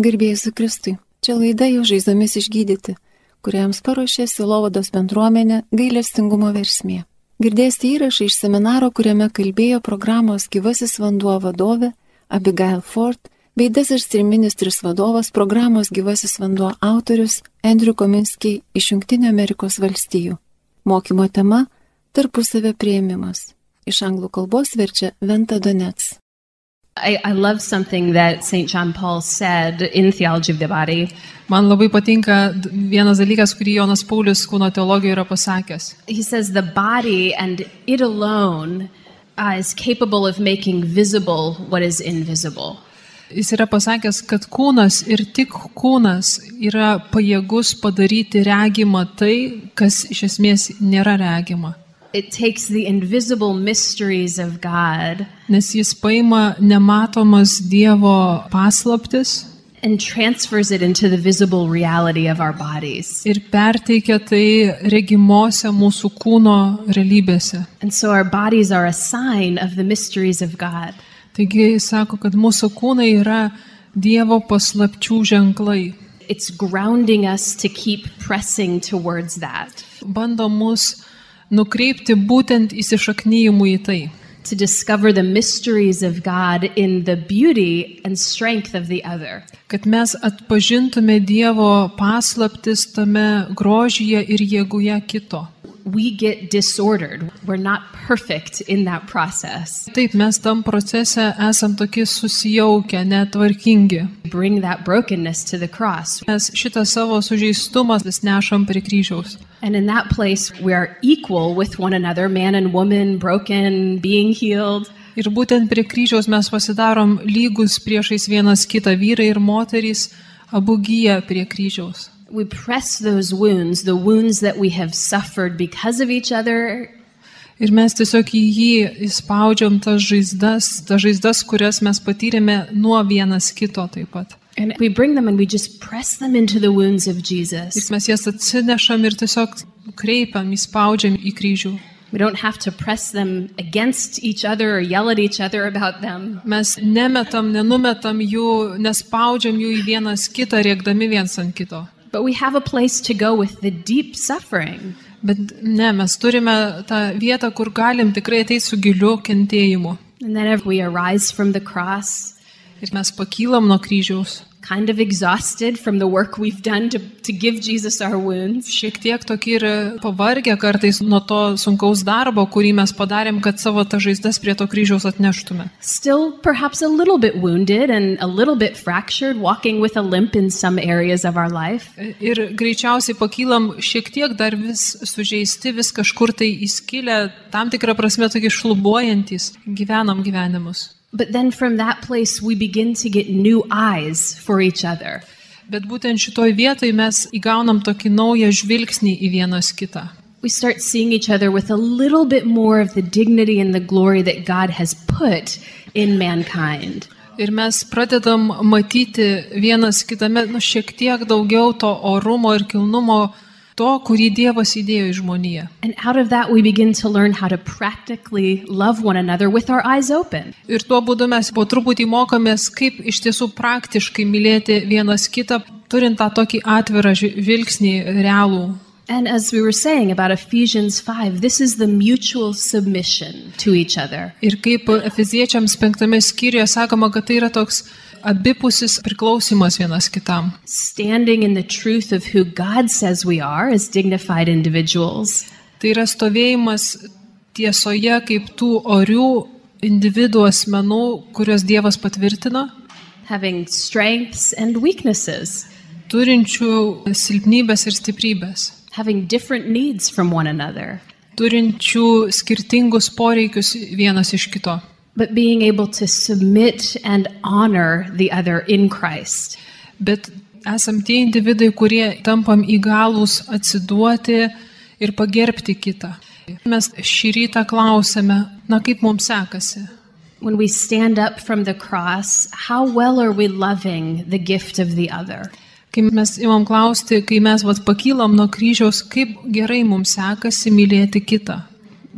Garbėjai Kristui, čia laida jau žaizomis išgydyti, kuriams paruošė Silovados bendruomenė gailestingumo versmė. Girdėsite įrašą iš seminaro, kuriame kalbėjo programos gyvasis vanduo vadovė Abigail Ford bei Desert ministris vadovas programos gyvasis vanduo autorius Andrew Kominskiai iš Junktinio Amerikos valstijų. Mokymo tema - tarpusavio prieimimas. Iš anglų kalbos verčia Venta Donets. I, I love something that St. John Paul said in Theology of the Body. Man labai patinka vienas dalykas, kurį Jonas Paulius kūno teologijoje yra pasakęs. He says the body and it alone uh, is capable of making visible what is invisible. Jis yra pasakęs, kad kūnas ir tik kūnas yra pajėgus padaryti regimą tai, kas iš esmės nėra regima. It takes the invisible mysteries of God Nes jis paima nematomas Dievo paslaptis and transfers it into the visible reality of our bodies. ir perteikia tai regimose mūsų kūno realybėse. And so our bodies are a sign of the mysteries of God. Taigi jis sako, kad mūsų kūnai yra Dievo paslapčių ženklai. It's grounding us to keep pressing towards that, Bando mus nukreipti būtent į tai. to discover the mysteries of God in the beauty and strength of the other. Kad mes atpažintume Dievo paslaptis tame grožyje ir jėguje kito. We get disordered. We're not perfect in that process. Taip, mes tam procese esam tokie susijaukę, netvarkingi. Bring that brokenness to the cross. Mes šitą savo sužeistumą vis nešam prie kryžiaus. And in that place, we are equal with one another man and woman, broken, being healed. Ir būtent prie kryžiaus mes pasidarom lygus priešais vienas kitą vyrai ir moterys, abu gyja prie kryžiaus. We press those wounds, the wounds that we have suffered because of each other, Ir mes tiesiog į jį įspaudžiam tas žaizdas, tas žaizdas, kurias mes patyrėme nuo vienas kito taip pat. and we bring them and we just press them into the wounds of Ir Jesus. mes jas atsinešam ir tiesiog kreipiam, įspaudžiam į kryžių. We don't have to press them against each other or yell at each other about them. Mes nemetam, nenumetam jų, nespaudžiam jų į vienas kitą, rėkdami viens ant kito. But we have a place to go with the deep suffering. Bet ne, mes turime tą vietą, kur galim tikrai ateiti su giliu kentėjimu. And then if we arise from the cross, Ir mes pakylam nuo kryžiaus. Kind of exhausted from the work we've done to, to give Jesus our wounds. Šiek tiek tokie ir pavargę kartais nuo to sunkaus darbo, kurį mes padarėm, kad savo tą žaizdas prie to kryžiaus atneštume. Still, perhaps a little bit wounded and a little bit fractured, walking with a limp in some areas of our life. Ir greičiausiai pakylam šiek tiek dar vis sužeisti, vis kažkur tai įskilę, tam tikrą prasme tokie šlubuojantis, gyvenam gyvenimus. But then from that place, we begin to get new eyes for each other. Bet būtent šitoj vietoj mes įgaunam tokį naują žvilgsnį į vienas kitą. We start seeing each other with a little bit more of the dignity and the glory that God has put in mankind. Ir mes pradedam matyti vienas kitame nu, šiek tiek daugiau to orumo ir kilnumo, to, kurį Dievas įdėjo į žmoniją. And out of that, we begin to learn how to practically love one another with our eyes open. Ir tuo būdu mes po truputį mokomės, kaip iš tiesų praktiškai mylėti vienas kitą, turint tą tokį atvirą žvilgsnį realų. And as we were saying about Ephesians 5, this is the mutual submission to each other. Ir kaip Efeziečiams penktame skyriuje sakoma, kad tai yra toks abipusis priklausimas vienas kitam. Standing in the truth of who God says we are as dignified individuals, Tai yra stovėjimas tiesoje kaip tų orių individų asmenų, kuriuos Dievas patvirtino, having strengths and weaknesses, turinčių silpnybės ir stiprybės, having different needs from one another, turinčių skirtingus poreikius vienas iš kito. But being able to submit and honor the other in Christ. Bet esam tie individai, kurie tampam įgalus atsiduoti ir pagerbti kitą. Mes šį rytą klausėme, na kaip mums sekasi. When we stand up from the cross, how well are we loving the gift of the other? Kai mes imam klausti, kai mes vat, pakylam nuo kryžiaus, kaip gerai mums sekasi mylėti kitą.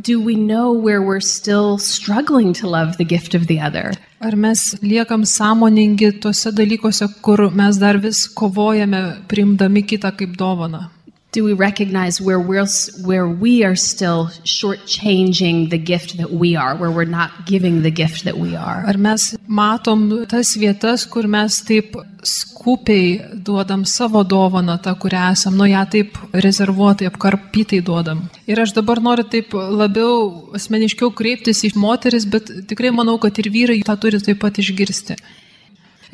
Do we know where we're still struggling to love the gift of the other? Ar mes liekam sąmoningi tuose dalykuose, kur mes dar vis kovojame priimdami kitą kaip dovaną? Do we recognize where we're where we are still shortchanging the gift that we are, where we're not giving the gift that we are? Ar mes matom tas vietas, kur mes taip skupiai duodam savo dovaną, tą, kurią esam, nu ją taip rezervuotai, apkarpytai duodam. Ir aš dabar noriu taip labiau asmeniškiau kreiptis į moteris, bet tikrai manau, kad ir vyrai tą turi taip pat išgirsti.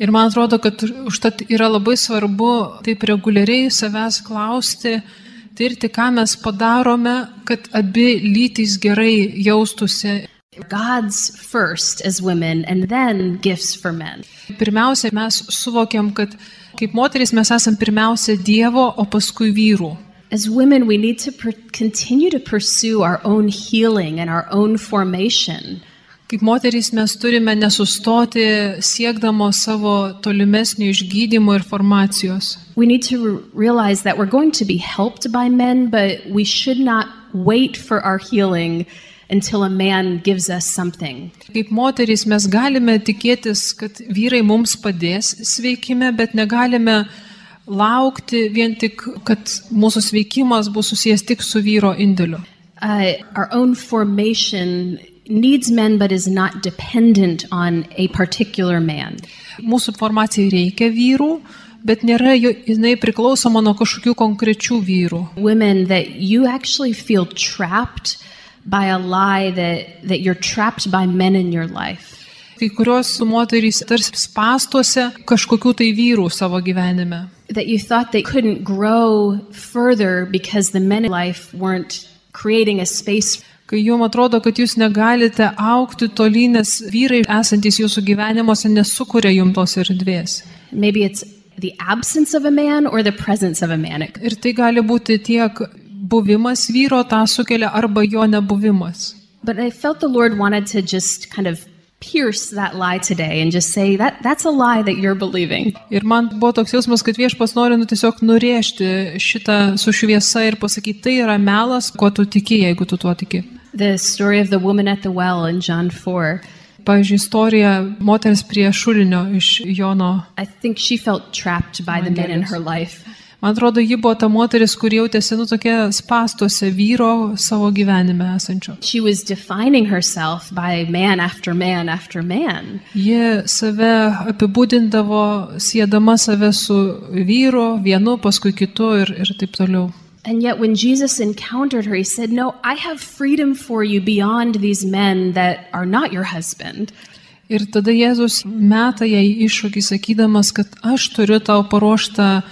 Ir man atrodo, kad užtat yra labai svarbu taip reguliariai savęs klausti, tirti, ką mes padarome, kad abi lytys gerai jaustųsi. God's first as women and then gifts for men. Pirmiausia, mes suvokiam, kad kaip moteris mes esam pirmiausia Dievo, o paskui vyrų. As women, we need to continue to pursue our own healing and our own formation. Kaip moterys mes turime nesustoti siekdamos savo tolimesnio išgydymo ir formacijos. We need to re- realize that we're going to be helped by men, but we should not wait for our healing until a man gives us something. Kaip moterys mes galime tikėtis, kad vyrai mums padės sveikime, bet negalime laukti vien tik, kad mūsų sveikimas bus susijęs tik su vyro indėliu. Uh, our own formation needs men, but is not dependent on a particular man. Mūsų formacijai reikia vyrų, bet nėra jo- jinai priklausoma nuo kažkokių konkrečių vyrų. Women, that you actually feel trapped by a lie that, that you're trapped by men in your life. Kai kurios moterys tarsi spastuose kažkokių tai vyrų savo gyvenime. That you thought they couldn't grow further because the men in life weren't creating a space Kai jums atrodo, kad jūs negalite aukti tolyn, nes vyrai esantis jūsų gyvenimuose nesukuria jums tos erdvės. Maybe it's the absence of a man or the presence of a man. It- Ir tai gali būti tiek buvimas vyro tą sukelia arba jo nebuvimas. But I felt the Lord wanted to just kind of pierce that lie today and just say that that's a lie that you're believing. Ir man buvo toks jausmas, kad viešpas nori nu, tiesiog nurėžti šitą su šviesa ir pasakyti, tai yra melas, kuo tu tiki, jeigu tu tuo tiki. The story of the woman at the well in John 4. Pavyzdžiui, istorija moters prie šulinio iš Jono. I think she felt trapped by the men in her life. Man atrodo, ji buvo ta moteris, kur jautėsi, nu, tokia spastuose vyro savo gyvenime esančio. She was defining herself by man after man after man. Ji save apibūdindavo, siedama save su vyru, vienu, paskui kitu ir, ir taip toliau. And yet, when Jesus encountered her, he said, No, I have freedom for you beyond these men that are not your husband. Ir tada Jėzus meta jai iššūkį sakydamas, kad aš turiu tau paruoštą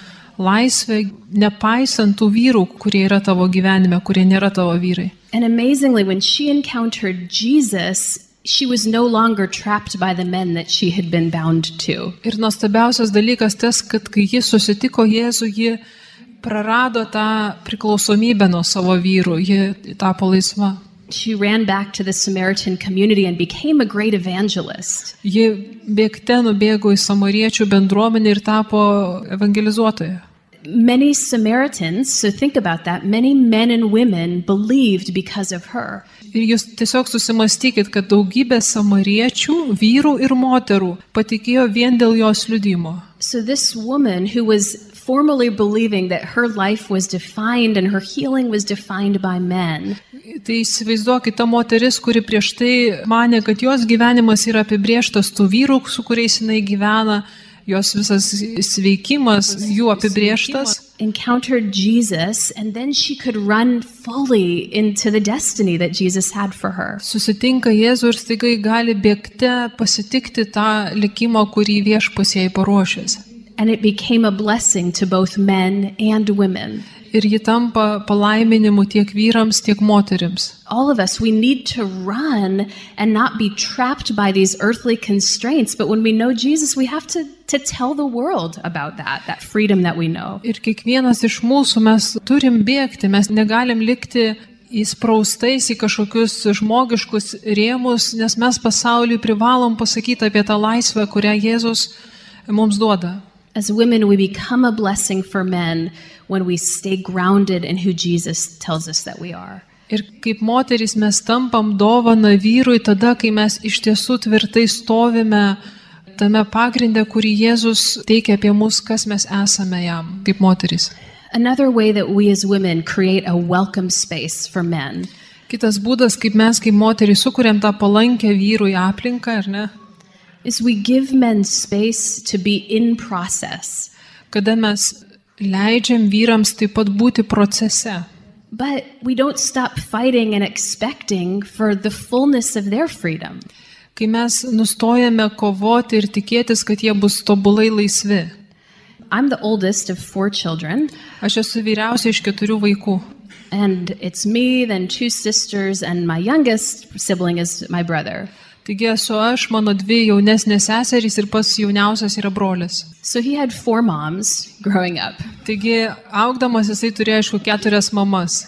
laisvę, nepaisant tų vyrų, kurie yra tavo gyvenime, kurie nėra tavo vyrai. And amazingly, when she encountered Jesus, she was no longer trapped by the men that she had been bound to. Ir nuostabiausias dalykas tas, kad kai ji susitiko Jėzų, ji prarado tą priklausomybę nuo savo vyrų, ji tapo laisva. She ran back to the Samaritan community and became a great evangelist. Ji bėgte nubėgo į samariečių bendruomenę ir tapo evangelizuotoja. Many Samaritans, so think about that, many men and women believed because of her. Ir jūs tiesiog susimastykit, kad daugybė samariečių, vyrų ir moterų patikėjo vien dėl jos liudimo. So, this woman who was formerly believing that her life was defined and her healing was defined by men, Tai įsivaizduokit, ta moteris, kuri prieš tai mane, kad jos gyvenimas yra apibrieštas tų vyrų, su kuriais jinai gyvena, jos visas sveikimas jų apibrieštas. encountered Jesus, and then she could run fully into the destiny that Jesus had for her. Susitinka Jėzų ir staiga ji gali bėgte pasitikti tą likimą, kurį viešpas jai paruošęs. And it became a blessing to both men and women. Ir ji tampa palaiminimu tiek vyrams, tiek moteriams. All of us, we need to run and not be trapped by these earthly constraints. But when we know Jesus, we have to, to tell the world about that, that freedom that we know. Ir kiekvienas iš mūsų mes turim bėgti, mes negalim likti įspraustais į kažkokius žmogiškus rėmus, nes mes pasauliui privalom pasakyti apie tą laisvę, kurią Jėzus mums duoda. As women, we become a blessing for men when we stay grounded in who Jesus tells us that we are. Ir kaip moterys mes tampam dovana vyrui tada, kai mes iš tiesų tvirtai stovime tame pagrindė, kurį Jėzus teikia apie mus, kas mes esame jam, kaip moterys. Another way that we as women create a welcome space for men Kitas būdas, kaip mes kaip moterys sukūrėm tą palankę vyrui aplinką, ar ne? Is we give men space to be in process. Kada mes leidžiam vyrams taip pat būti procese. But we don't stop fighting and expecting for the fullness of their freedom. Kai mes nustojame kovoti ir tikėtis, kad jie bus tobulai laisvi. I'm the oldest of four children, Aš esu vyriausia iš keturių vaikų. and it's me, then two sisters, and my youngest sibling is my brother. Taigi esu aš, mano dvi jaunesnės seserys ir pats jauniausias yra brolis. So he had four moms growing up. Taigi augdamas jisai turėjo, aišku, keturias mamas.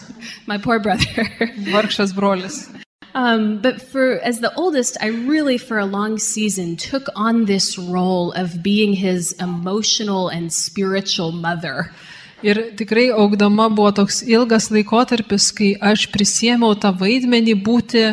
My poor brother. Vargšas brolis. um, but for as the oldest, I really, for a long season, took on this role of being his emotional and spiritual mother. Ir tikrai augdama buvo toks ilgas laikotarpis, kai aš prisėmiau tą vaidmenį būti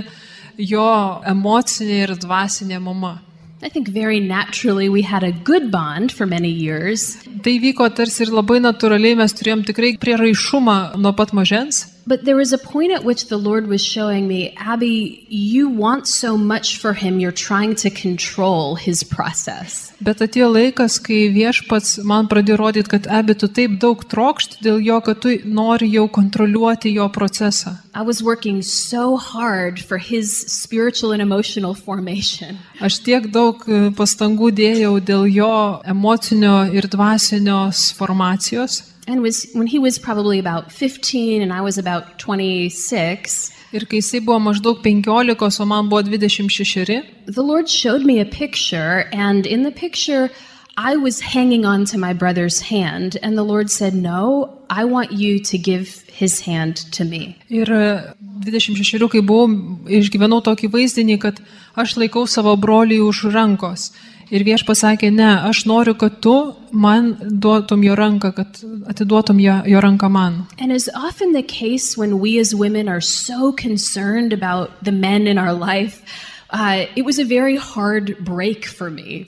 jo emocinė ir dvasinė mama. I think very naturally we had a good bond for many years, Tai vyko tarsi ir labai natūraliai, mes turėjom tikrai prieraišumą nuo pat mažens. But there was a point at which the Lord was showing me, Abby, you want so much for him, you're trying to control his process. Bet atėjo laikas, kai viešpats man pradėjo rodyti, kad abi tu taip daug trokšti dėl jo, kad tu nori jau kontroliuoti jo procesą. I was working so hard for his spiritual and emotional formation. Aš tiek daug e, pastangų dėjau dėl jo emocinio ir dvasinio formacijos. And was when he was probably about 15 and I was about 26, Ir kai jisai buvo maždaug 15, o man buvo 26, the Lord showed me a picture and in the picture I was hanging on to my brother's hand and the Lord said, "No, I want you to give his hand to me." Ir e, 26, kai buvau, išgyvenau tokį vaizdinį, kad aš laikau savo brolį už rankos. Ir vieš pasakė, ne, aš noriu, kad tu man duotum jo ranką, kad atiduotum jo, jo ranką man. And as often the case when we as women are so concerned about the men in our life, uh, it was a very hard break for me.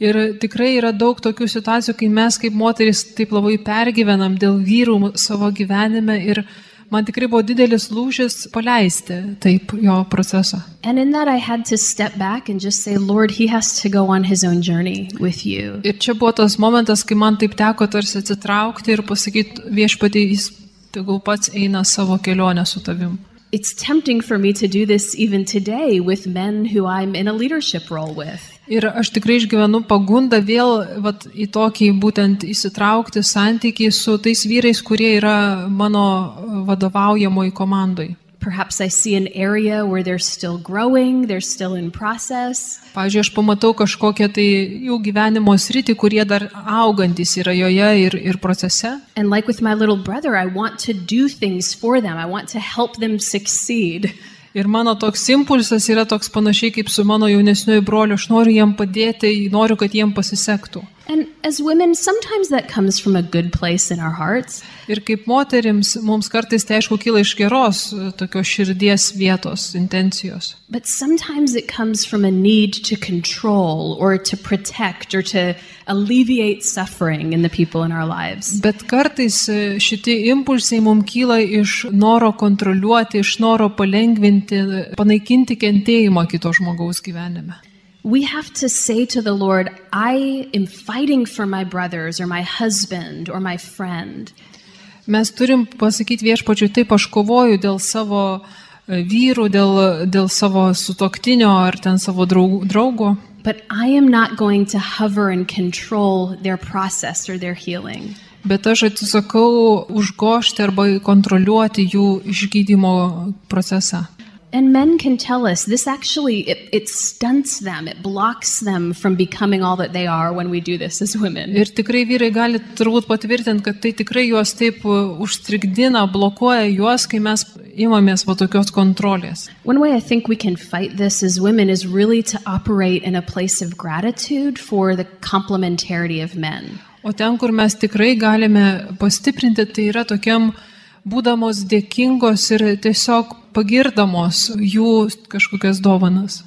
Ir tikrai yra daug tokių situacijų, kai mes kaip moteris taip labai pergyvenam dėl vyrų savo gyvenime ir man tikrai buvo didelis lūžis paleisti taip jo procesą. And in that, I had to step back and just say, Lord, he has to go on his own journey with you. Ir čia buvo tas momentas, kai man taip teko tarsi atsitraukti ir pasakyti viešpatį, jis tegul pats eina savo kelionę su tavim. It's tempting for me to do this even today with men who I'm in a leadership role with. Ir aš tikrai išgyvenu pagundą vėl vat, į tokį būtent įsitraukti santykį su tais vyrais, kurie yra mano vadovaujamoji komandai. Perhaps I see an area where they're still growing, they're still in process. Pavyzdžiui, aš pamatau kažkokią tai jų gyvenimo sritį, kurie dar augantis yra joje ir, ir procese. And like with my little brother, I want to do things for them, I want to help them succeed. Ir mano toks impulsas yra toks panašiai kaip su mano jaunesniuoju broliu. Aš noriu jiem padėti, noriu, kad jiem pasisektų. And as women, sometimes that comes from a good place in our hearts. Ir kaip moterims, mums kartais tai aišku kyla iš geros e, tokios širdies vietos, intencijos. But sometimes it comes from a need to control or to protect or to alleviate suffering in the people in our lives. Bet kartais e, šitie impulsai mums kyla iš noro kontroliuoti, iš noro palengvinti, panaikinti kentėjimą kito žmogaus gyvenime. We have to say to the Lord, I am fighting for my brothers or my husband or my friend. Mes turim pasakyti viešpačiui, taip aš kovoju dėl savo e, vyrų, dėl, dėl savo sutoktinio ar ten savo draug- draugo. But I am not going to hover and control their process or their healing. Bet aš atsisakau užgošti arba kontroliuoti jų išgydymo procesą. And men can tell us this actually it, it stunts them, it blocks them from becoming all that they are when we do this as women. Ir tikrai vyrai gali turbūt patvirtinti, kad tai tikrai juos taip e, užstrigdina, blokuoja juos, kai mes imamės va tokios kontrolės. One way I think we can fight this as women is really to operate in a place of gratitude for the complementarity of men. O ten, kur mes tikrai galime pastiprinti, tai yra tokiam būdamos dėkingos ir tiesiog pagirdamos jų kažkokias dovanas.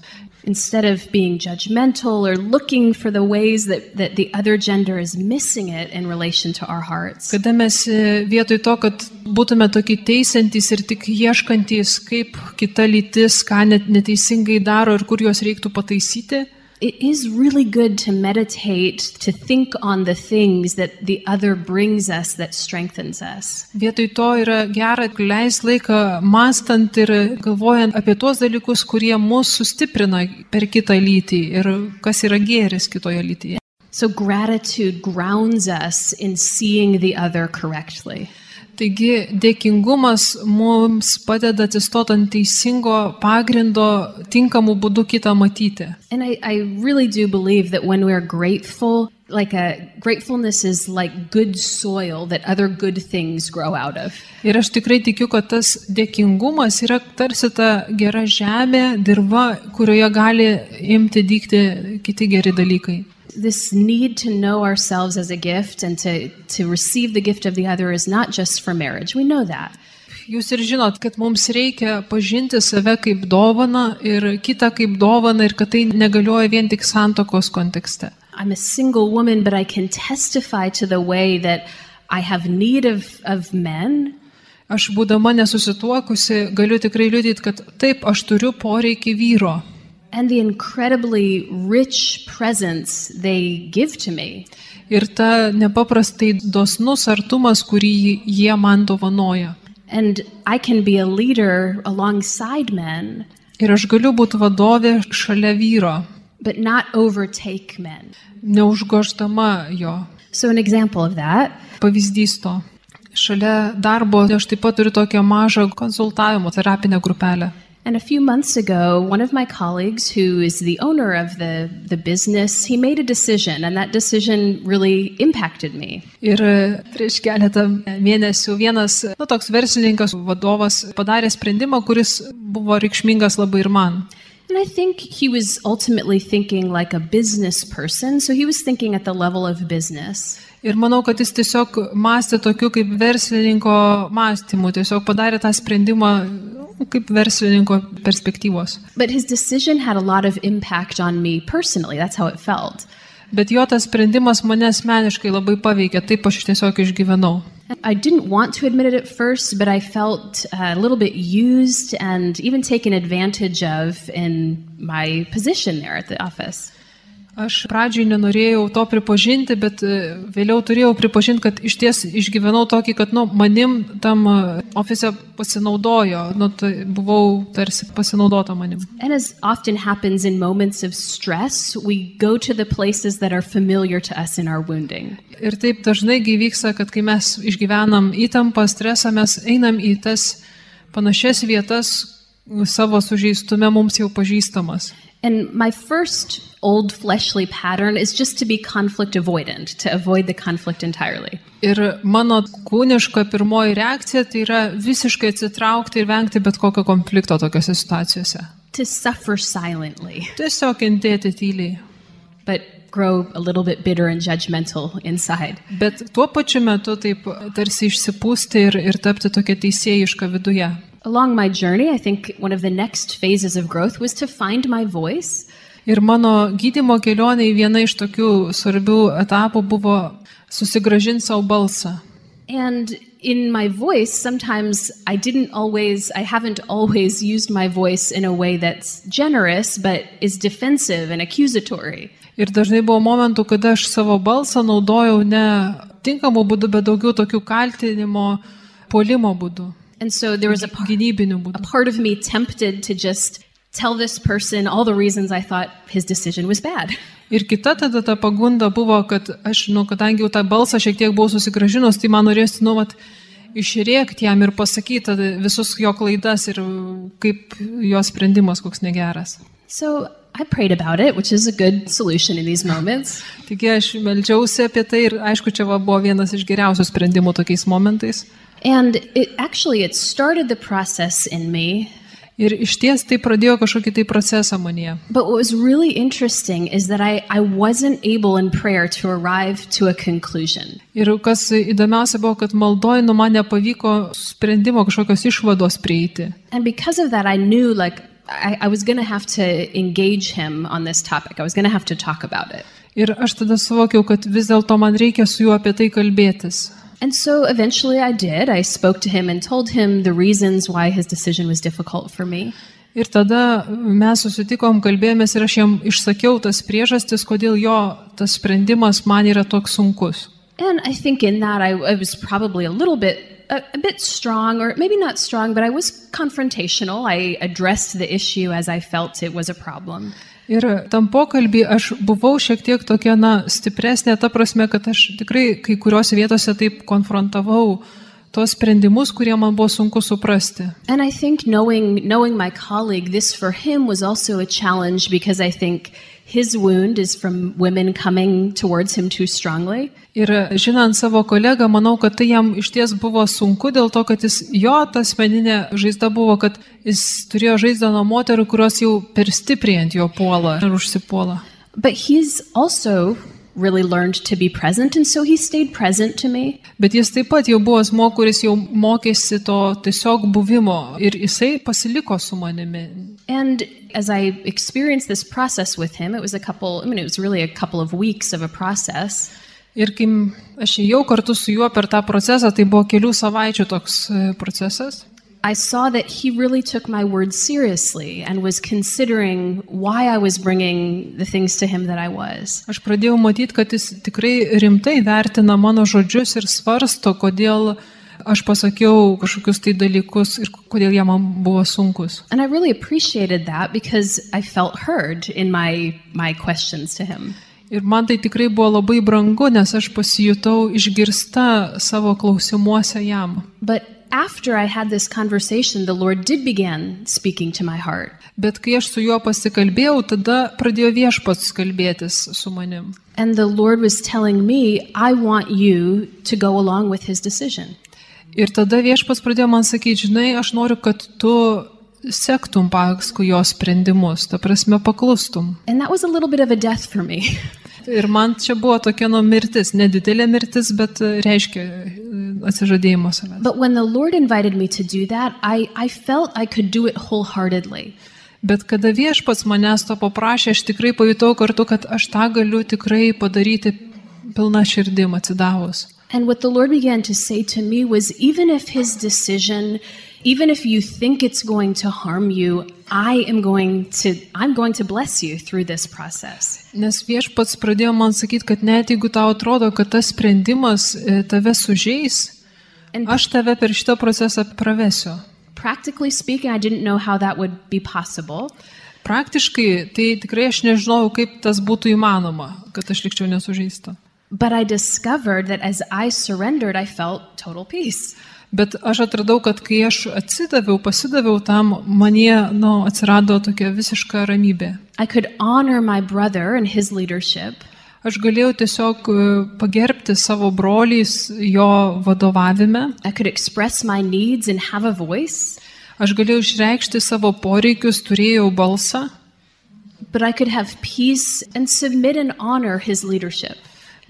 Instead of being judgmental or looking for the ways that, that the other gender is missing it in relation to our hearts. Kada mes e, vietoj to, kad būtume tokie teisantys ir tik ieškantys, kaip kita lytis, ką net neteisingai daro ir kur juos reiktų pataisyti, It is really good to meditate, to think on the things that the other brings us that strengthens us. vietoj to yra gera leisti laiką mastant ir galvojant apie tuos dalykus, kurie mus sustiprina per kitą lytį ir kas yra gėris kitoje lytyje. So gratitude grounds us in seeing the other correctly. Taigi dėkingumas mums padeda atsistoti ant teisingo pagrindo tinkamų būdų kitą matyti. I, I really grateful, like a gratefulness is like good soil that other good things grow out of. Ir aš tikrai tikiu, kad tas dėkingumas yra tarsi ta gera žemė, dirba, kurioje gali imti dykti kiti geri dalykai. This need to know ourselves as a gift and to, to receive the gift of the other is not just for marriage. We know that. Jūs ir žinot, kad mums reikia pažinti save kaip dovaną ir kitą kaip dovaną ir kad tai negalioja vien tik santokos kontekste. I'm a single woman, but I can testify to the way that I have need of, of men Aš būdama nesusituokusi galiu tikrai liudyti, kad taip, aš turiu poreikį vyro. And the incredibly rich presence they give to me. Ir ta nepaprastai dosnus artumas, kurį jie man dovanoja. And I can be a leader alongside men, Ir aš galiu būti vadovė šalia vyro, but not overtake men. neužgoždama jo. So, an example of that Pavyzdys to. Šalia darbo aš taip pat turiu tokią mažą konsultavimo terapinę grupelę. And a few months ago, one of my colleagues, who is the owner of the, the business, he made a decision, and that decision really impacted me. Ir e, prieš keletą mėnesių vienas, nu, toks verslininkas, vadovas padarė sprendimą, kuris buvo reikšmingas labai ir man. And I think he was ultimately thinking like a business person, so he was thinking at the level of business. Ir manau, kad jis tiesiog mąstė tokiu kaip verslininko mąstymu, tiesiog padarė tą sprendimą nu, kaip verslininko perspektyvos. But his decision had a lot of impact on me personally. That's how it felt. Bet jo tas sprendimas mane asmeniškai labai paveikė, taip aš tiesiog išgyvenau. I didn't want to admit it at first, but I felt uh, a little bit used and even taken advantage of in my position there at the office. Aš pradžioj nenorėjau to pripažinti, bet e, vėliau turėjau pripažinti, kad iš ties išgyvenau tokį, kad nu, manim tam e, ofise pasinaudojo, nu, tai buvau tarsi pasinaudota manim. Ir taip dažnai gyvyksta, kad kai mes išgyvenam įtampą, stresą, mes einam į tas panašias vietas savo sužeistume mums jau pažįstamas. And my first old fleshly pattern is just to be conflict avoidant, to avoid the conflict entirely. Ir mano kūniška pirmoji reakcija tai yra visiškai atsitraukti ir vengti bet kokio konflikto tokiuose situacijose. To suffer silently, Tiesiog kentėti tyliai. but grow a little bit bitter and judgmental inside. Bet tuo pačiu metu taip tarsi išsipūsti ir, ir tapti tokia teisėjiška viduje. Along my journey, I think one of the next phases of growth was to find my voice Ir mano gydimo kelionė viena iš tokių svarbių etapų buvo susigražinti savo balsą. And in my voice, sometimes I didn't always, I haven't always used my voice in a way that's generous, but is defensive and accusatory. Ir dažnai buvo momentų, kada aš savo balsą naudojau ne tinkamu būdu, bet daugiau tokių kaltinimo, polimo būdu, And so there was a, par- gynybiniu a būdu. part of me tempted to just tell this person all the reasons I thought his decision was bad. Ir kita tada ta pagunda buvo, kad aš, nu, kadangi jau tą balsą šiek tiek buvau susigražinus, tai man norėjosi, nu, vat, išrėkti jam ir pasakyti visus jo klaidas ir kaip jo sprendimas koks negeras. So I prayed about it, which is a good solution in these moments. Taigi aš meldžiausi apie tai ir aišku, čia va buvo vienas iš geriausių sprendimų tokiais momentais. And it actually it started the process in me Ir iš ties tai pradėjo kažkokį tai procesą manyje. But what was really interesting is that I, I wasn't able in prayer to arrive to a conclusion. Ir kas įdomiausia buvo, kad maldoj nu man nepavyko sprendimo kažkokios išvados prieiti. And because of that, I knew like I, I was going to have to engage him on this topic. I was going to have to talk about it. Ir aš tada suvokiau, kad vis dėlto man reikia su juo apie tai kalbėtis. And so eventually I did. I spoke to him and told him the reasons why his decision was difficult for me. Ir tada mes susitikom, kalbėjomės ir aš jam išsakiau tas priežastis, kodėl jo tas sprendimas man yra toks sunkus. And I think in that I, I was probably a little bit a, a bit strong or maybe not strong, but I was confrontational. I addressed the issue as I felt it was a problem. Ir tam pokalbį aš buvau šiek tiek tokia, na, stipresnė, ta prasme, kad aš tikrai kai kuriuose vietose taip konfrontavau tuos sprendimus, kurie man buvo sunku suprasti. And I think knowing knowing my colleague, this for him was also a challenge because I think his wound is from women coming towards him too strongly. Ir žinant savo kolegą, manau, kad tai jam iš ties buvo sunku dėl to, kad jis, jo ta asmeninė žaizda buvo, kad jis turėjo žaizdą nuo moterų, kurios jau per stipriai ant jo puola ir užsipuola. But he's also really learned to be present, and so he stayed present to me. Bet jis taip pat jau buvo asmo, kuris jau mokėsi to tiesiog buvimo ir jisai pasiliko su manimi. And as I experienced this process with him, it was a couple, I mean, it was really a couple of weeks of a process. Ir kai aš ėjau kartu su juo per tą procesą, tai buvo kelių savaičių toks e, procesas. I saw that he really took my words seriously and was considering why I was bringing the things to him that I was. Aš pradėjau matyti, kad jis tikrai rimtai vertina mano žodžius ir svarsto, kodėl aš pasakiau kažkokius tai dalykus ir kodėl jie man buvo sunkus. And I really appreciated that because I felt heard in my my questions to him. Ir man tai tikrai buvo labai brangu, nes aš pasijutau išgirsta savo klausimuose jam. But after I had this conversation, the Lord did begin speaking to my heart. Bet kai aš su juo pasikalbėjau, tada pradėjo viešpats kalbėtis su manim. And the Lord was telling me, I want you to go along with his decision. Ir tada viešpats pradėjo man sakyti, žinai, aš noriu, kad tu sektum paskui jo sprendimus, ta prasme paklustum. Ir man čia buvo tokia nu mirtis, nedidelė mirtis, bet e, reiškia e, atsižadėjimo savęs. But when the Lord invited me to do that, I, I felt I could do it wholeheartedly. Bet kada viešpats manęs to paprašė, aš tikrai pajutau kartu, kad aš tą galiu tikrai padaryti pilna širdim atsidavus. And what the Lord began to say to me was even if his decision, even if you think it's going to harm you, I am going to I'm going to bless you through this process. Nes viešpats pradėjo man sakyti, kad net jeigu tau atrodo, kad tas sprendimas e, tave sužeis, And aš tave per šitą procesą pravesiu. practically speaking, I didn't know how that would be possible. Praktiškai tai tikrai aš nežinojau, kaip tas būtų įmanoma, kad aš likčiau nesužeista. But I discovered that as I surrendered, I felt total peace. Bet aš atradau, kad kai aš atsidaviau, pasidaviau tam, manie nu, atsirado tokia visiška ramybė. I could honor my brother and his leadership. Aš galėjau tiesiog e, pagerbti savo broliais jo vadovavime. I could express my needs and have a voice. Aš galėjau išreikšti savo poreikius, turėjau balsą, But I could have peace and submit and honor his leadership.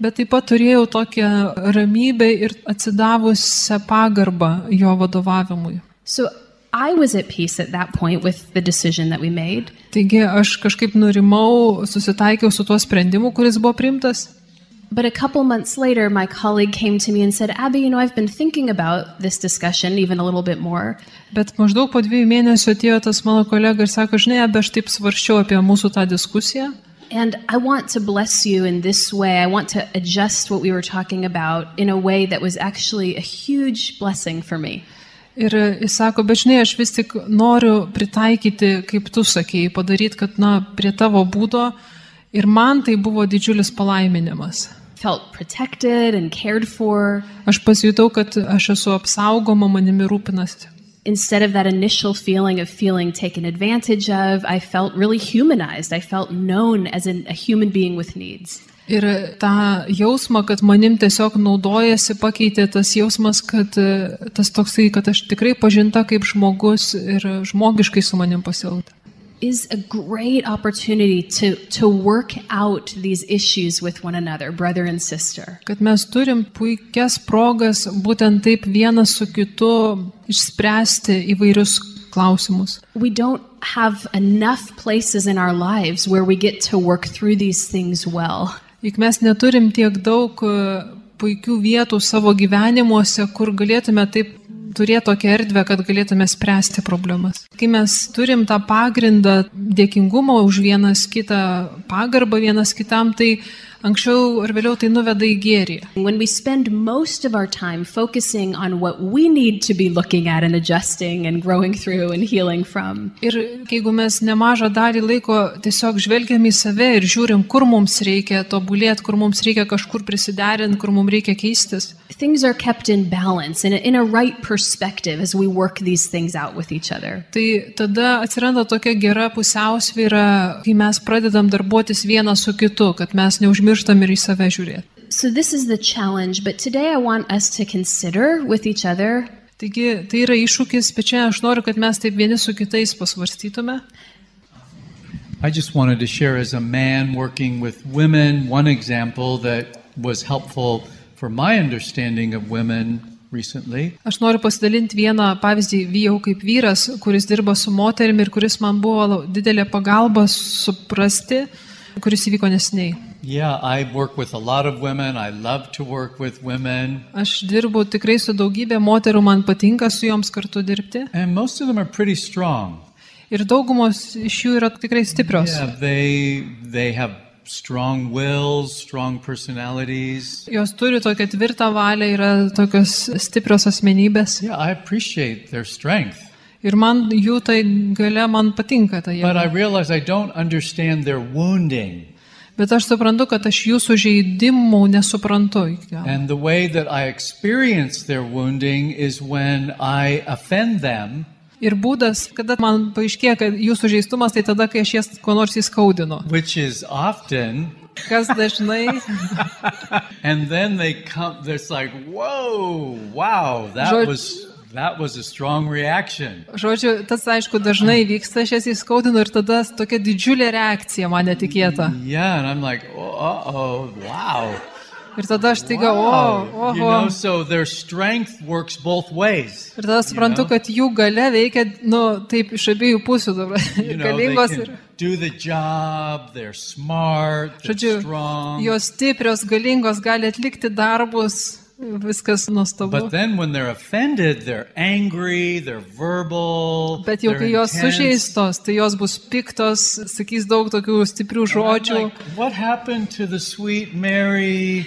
Bet taip pat turėjau tokią ramybę ir atsidavusią pagarbą jo vadovavimui. So I was at peace at that point with the decision that we made. Taigi aš kažkaip nurimau, susitaikiau su tuo sprendimu, kuris buvo priimtas. But a couple months later, my colleague came to me and said, Abby, you know, I've been thinking about this discussion even a little bit more. Bet maždaug po dviejų mėnesių atėjo tas mano kolega ir sako, žinai, abe aš taip svarščiau apie mūsų tą diskusiją. And I want to bless you in this way. I want to adjust what we were talking about in a way that was actually a huge blessing for me. Ir jis sako, bet žinai, aš vis tik noriu pritaikyti, kaip tu sakėjai, padaryti, kad, na, prie tavo būdo. Ir man tai buvo didžiulis palaiminimas. Felt protected and cared for. Aš pasijutau, kad aš esu apsaugoma, manimi rūpinasi. Instead of that initial feeling of feeling taken advantage of, I felt really humanized. I felt known as an, a human being with needs. Ir tą jausmą, kad manim tiesiog naudojasi, pakeitė tas jausmas, kad e, tas toksai, kad aš tikrai pažinta kaip žmogus ir žmogiškai su manim pasielgta. Is a great opportunity to, to work out these issues with one another, brother and sister. Kad mes turim puikias progas būtent taip vienas su kitu išspręsti įvairius klausimus. We don't have enough places in our lives where we get to work through these things well. Juk mes neturim tiek daug e, puikių vietų savo gyvenimuose, kur galėtume taip turėti tokią erdvę, kad galėtume spręsti problemas. Kai mes turim tą pagrindą dėkingumo už vienas kitą, pagarbą vienas kitam, tai anksčiau ar vėliau tai nuveda į gėrį. When we spend most of our time focusing on what we need to be looking at and adjusting and growing through and healing from, Ir jeigu mes nemažą dalį laiko tiesiog žvelgiam į save ir žiūrim, kur mums reikia tobulėti, kur mums reikia kažkur prisiderinti, kur mums reikia keistis, things are kept in balance and in a right perspective as we work these things out with each other. tai tada atsiranda tokia gera pusiausvyra, kai mes pradedam darbuotis vienas su kitu, kad mes neužmirštam ir į save žiūrėti. So, this is the challenge, but today I want us to consider with each other Taigi tai yra iššūkis, bet čia aš noriu, kad mes taip vieni su kitais pasvarstytume. I just wanted to share as a man working with women one example that was helpful for my understanding of women recently. Aš noriu pasidalinti vieną pavyzdį vyjau kaip vyras, kuris dirba su moterimi ir kuris man buvo didelė pagalba suprasti, kuris įvyko nesiniai. Yeah, I work with a lot of women. I love to work with women. Aš dirbu tikrai su daugybė moterų, man patinka su joms kartu dirbti. And most of them are pretty strong. Ir daugumos iš jų yra tikrai stiprios. Yeah, they they have strong wills, strong personalities. Jos turi tokią tvirtą valią, yra tokios stiprios asmenybės. Yeah, I appreciate their strength. Ir man jų tai gale, man patinka tai But I jėga. realize I don't understand their wounding. Bet aš suprantu, kad aš jų sužeidimų nesuprantu. And the way that I experience their wounding is when I offend them Ir būdas, kada man paaiškėja, kad jų sužeistumas, tai tada, kai aš jas kuo nors įskaudinu. which is often, Kas dažnai, and then they come. There's like, whoa, wow, that Žod- was that was a strong reaction. žodžiu, tas aišku dažnai vyksta, aš jas įskaudinu ir tada tokia didžiulė reakcija man netikėta. Yeah, and I'm like, oh, oh, wow. Ir tada aš taiga, o, Wow. You oho. know, so ways. Ir tada suprantu, know? kad jų gale veikia, nu, taip, iš abiejų pusių dabar. You Ir know, galingos ir, job. They're smart. Žodžiu, strong. jos stiprios, galingos, gali atlikti darbus, viskas nuostabu. Offended, they're angry, they're verbal. Bet jau kai jos intense. sužeistos, tai jos bus piktos, sakys daug tokių stiprių žodžių. like, what happened to the sweet Mary?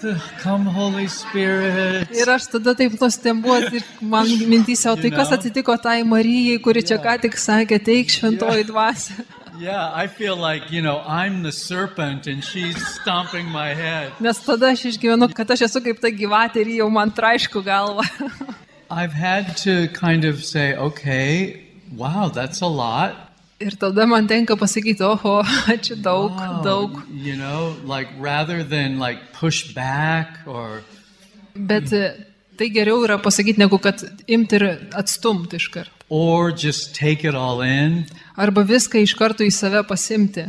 The come Holy Spirit. Ir aš tada taip nustembuot ir man mintysiau, tai You kas atsitiko tai Marijai, kuri čia ką tik sakė, teik šventoji dvasia. Yeah, I feel like, you know, I'm the serpent and she's stomping my head. Nes tada aš išgyvenu, kad aš esu kaip ta gyvatė ir ji jau man traišku galvą. I've had to kind of say, okay, wow, that's a lot. Ir tada man tenka pasakyti, oho, čia daug, Wow, daug. You know, like rather than like push back or Bet e, tai geriau yra pasakyti, negu kad imti ir atstumti iš karto. or just take it all in. Arba viską iš karto į save pasimti.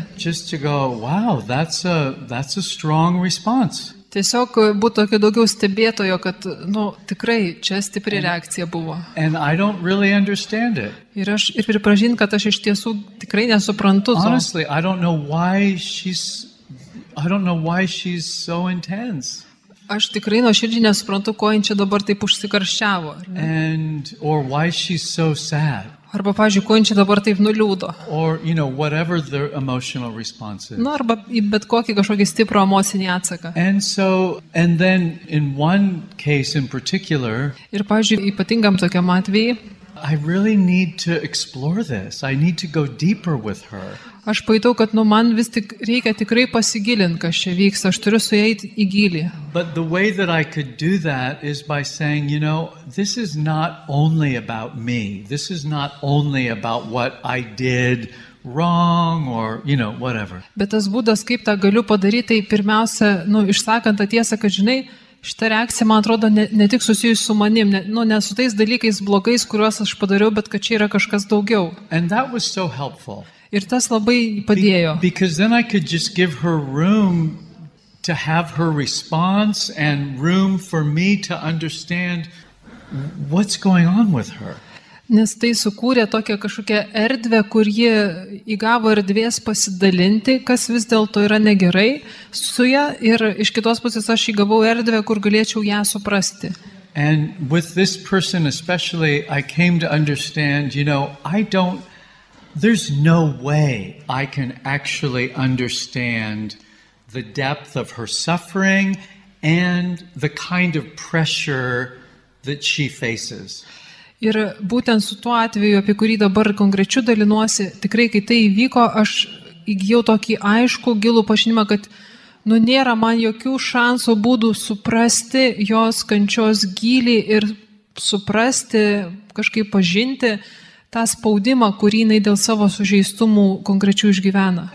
Go, wow, that's a that's a strong response. Tiesiog būtų tokio daugiau stebėtojo, kad, nu, tikrai čia stipri reakcija buvo. And I don't really understand it. Ir aš ir pripažinti, kad aš iš tiesų tikrai nesuprantu. Honestly, I don't know why she's I don't know why she's so intense. Aš tikrai nuoširdžiai nesuprantu, ko jin čia dabar taip užsikarščiavo. And or why she's so sad. Arba, pažiūrėjau, ko čia dabar taip nuliūdo. Or, you know, whatever the emotional response is. Na, arba į bet kokį kažkokį stiprų emocinį atsaką. And so, and then in one case in particular, Ir, pažiūrėjau, ypatingam tokiam atvejai, I really need to explore this. I need to go deeper with her. aš pajutau, kad, nu, man vis tik reikia tikrai pasigilinti, kas čia vyksta, aš turiu su jais į gilį. But the way that I could do that is by saying, you know, this is not only about me. This is not only about what I did wrong or, you know, whatever. Bet tas būdas, kaip tą galiu padaryti, tai pirmiausia, nu, išsakant tą tiesą, kad žinai, šita reakcija, man atrodo, ne, ne tik susijusi su manim, ne, nu, ne su tais dalykais blogais, kuriuos aš padariau, bet kad čia yra kažkas daugiau. And that was so helpful. Ir tas labai Be- padėjo. because then I could just give her room to have her response and room for me to understand what's going on with her. Nes tai sukūrė tokią kažkokią erdvę, kur ji įgavo erdvės pasidalinti, kas vis dėlto yra negerai su ją. Ir iš kitos pusės aš įgavau erdvę, kur galėčiau ją suprasti. And with this person especially, I came to understand, you know, I don't, there's no way I can actually understand the depth of her suffering and the kind of pressure that she faces. Ir būtent su tuo atveju, apie kurį dabar konkrečiu dalinuosi, tikrai, kai tai įvyko, aš įgyjau tokį aišku, gilų pažinimą, kad nu, nėra man jokių šansų būdų suprasti jos kančios gilį ir suprasti, kažkaip pažinti tą spaudimą, kurį jinai dėl savo sužeistumų konkrečių išgyvena.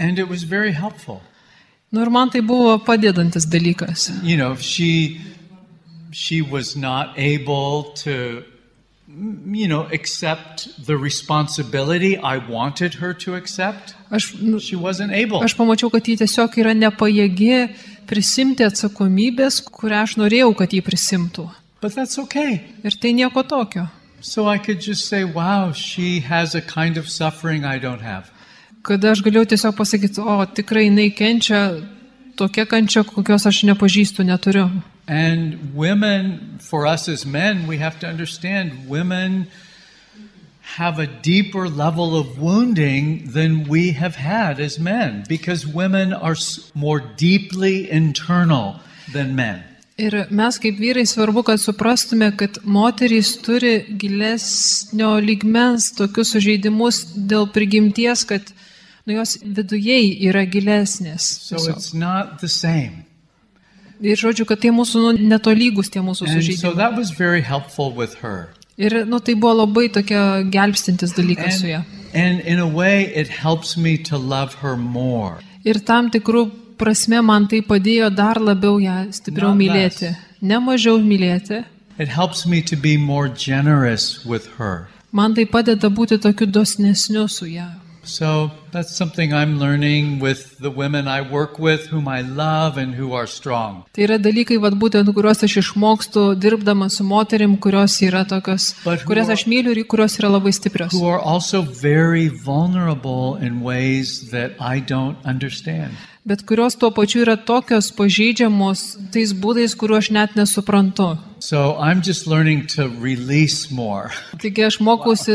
Nu ir man tai buvo padedantis dalykas. You know, she she was not able to you know, accept the responsibility I wanted her to accept. Aš, nu, She wasn't able. Aš pamačiau, kad ji tiesiog yra nepajėgi prisimti atsakomybės, kurią aš norėjau, kad ji prisimtų. But that's okay. Ir tai nieko tokio. So I could just say, wow, she has a kind of suffering I don't have. Kada aš galėjau tiesiog pasakyti, o tikrai jinai kenčia tokia kančia, kokios aš nepažįstu, neturiu. And women, for us as men, we have to understand women have a deeper level of wounding than we have had as men because women are s- more deeply internal than men. Ir mes kaip vyrai svarbu, kad suprastume, kad moterys turi gilesnio lygmens tokius sužeidimus dėl prigimties, kad nu, jos viduje yra gilesnės. So tiesiog. it's not the same. Ir žodžiu, kad tai mūsų nu, netolygus tie mūsų so sužeidimai. her. Ir nu, tai buvo labai tokia gelbstintis dalykas su ja. And, and in a way, it helps me to love her more. Ir tam tikrų prasme man tai padėjo dar labiau ją stipriau Not mylėti. less. Ne mažiau mylėti. Man tai padeda būti tokiu dosnesniu su ją. So that's something I'm learning with the women I work with, whom I love and who are strong. Tai yra dalykai, vad būtent, kuriuos aš išmokstu dirbdama su moterim, kurios yra tokios, But who kurias are- aš myliu ir kurios yra labai stiprios. Who are also very vulnerable in ways that I don't understand. Bet kurios tuo pačiu yra tokios pažeidžiamos tais būdais, kuriuo aš net nesuprantu. So I'm just learning to release more Taigi aš mokausi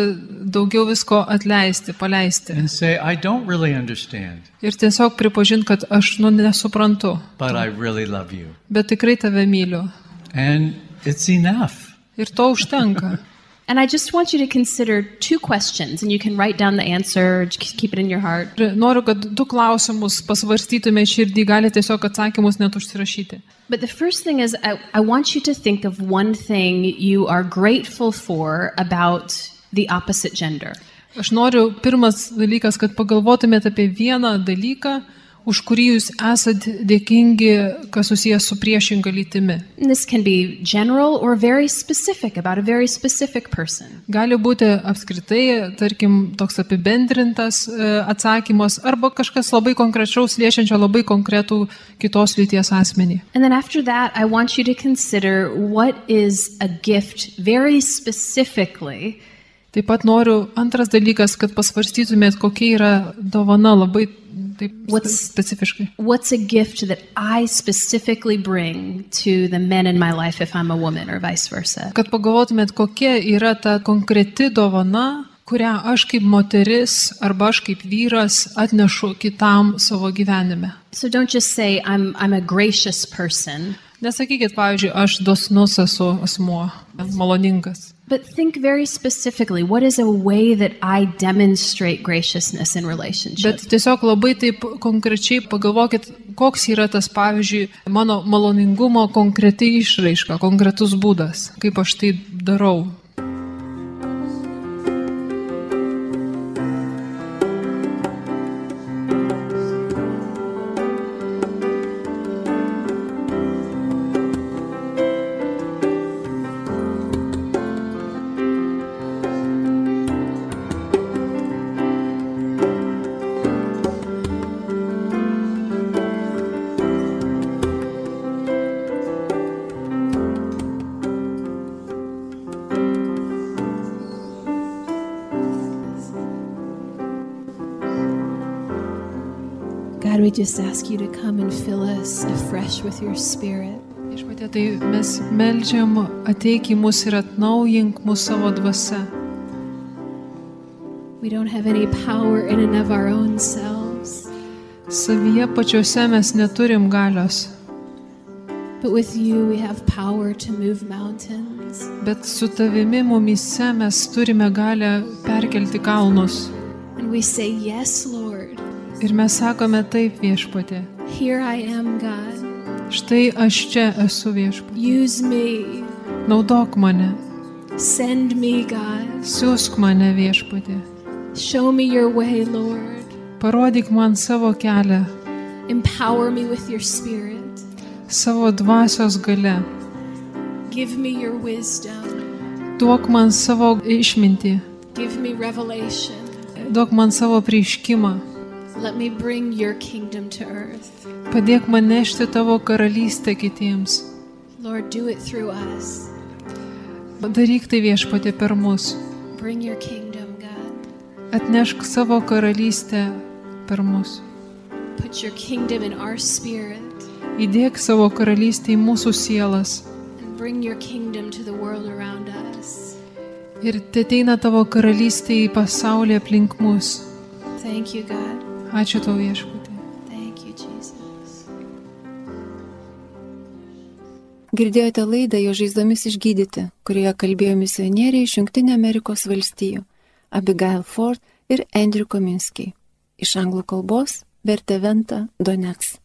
daugiau visko atleisti, paleisti. and say, I don't really understand, Ir tiesiog pripažinti, kad aš nu nesuprantu, but I really love you. bet tikrai tave myliu. And it's enough. Ir to užtenka. And I just want you to consider two questions, and you can write down the answer, just keep it in your heart. Ir noriu, kad du klausimus pasvarstytume širdį, gali tiesiog atsakymus net užsirašyti. But the first thing is, I, I want you to think of one thing you are grateful for about the opposite gender. Aš noriu, pirmas dalykas, kad pagalvotumėte apie vieną dalyką, už kurį jūs esate dėkingi, kas susijęs su priešinga lytimi. And this can be general or very specific about a very specific person. Gali būti apskritai, tarkim, toks apibendrintas e, atsakymas arba kažkas labai konkrečiaus liečiančio labai konkretų kitos lyties asmenį. And then after that, I want you to consider what is a gift very specifically Taip pat noriu, antras dalykas, kad pasvarstytumėt, kokia yra dovana labai taip What's- specifiškai. What's a gift that I specifically bring to the men in my life if I'm a woman or vice versa? Kad pagalvotumėt, kokia yra ta konkreti dovana, kurią aš kaip moteris arba aš kaip vyras atnešu kitam savo gyvenime. So don't just say, I'm, I'm a gracious person, Nesakykit, pavyzdžiui, aš dosnus esu asmuo, maloningas. But think very specifically what is a way that I demonstrate graciousness in relationship? Bet tiesiog labai taip konkrečiai pagalvokit, koks yra tas, pavyzdžiui, mano maloningumo konkreti išraiška, konkretus būdas, kaip aš tai darau. We just ask you to come and fill us afresh with your spirit. Viešpatie, tai mes melžiam, ateik į mus ir atnaujink mūsų savo dvasia. We don't have any power in and of our own selves, Savyje pačiuose mes neturim galios, but with you we have power to move mountains. bet su tavimi mumise mes turime galę perkelti kalnus. And we say, Yes, Lord, Ir mes sakome taip viešpatė. here I am, God. Štai aš čia esu viešpatė. Use me. Naudok mane, Send me, God. siūsk mane viešpatė. Show me your way, Lord. Parodyk man savo kelią, Empower me with your spirit. savo dvasios gale. Give me your wisdom. Duok man savo išmintį, Give me revelation. duok man savo prieiškimą. Padėk man nešti tavo karalystę kitiems. Lord, do it through us. Daryk tai viešpatė per mus. Bring your kingdom, God. Atnešk savo karalystę per mus. Put your kingdom in our spirit Įdėk savo karalystę į mūsų sielas. and bring your kingdom to the world around us. Ir te ateina tavo karalystė į pasaulį aplink mus. Thank you, God. Ačiū tau viešpatė. Thank you, Jesus. Girdėjote laidą jo žaizdomis išgydyti, kurioje kalbėjo misionieriai iš Junktinė Amerikos valstijų - Abigail Ford ir Andrew Kominskiai. Iš anglų kalbos vertė Venta Donets.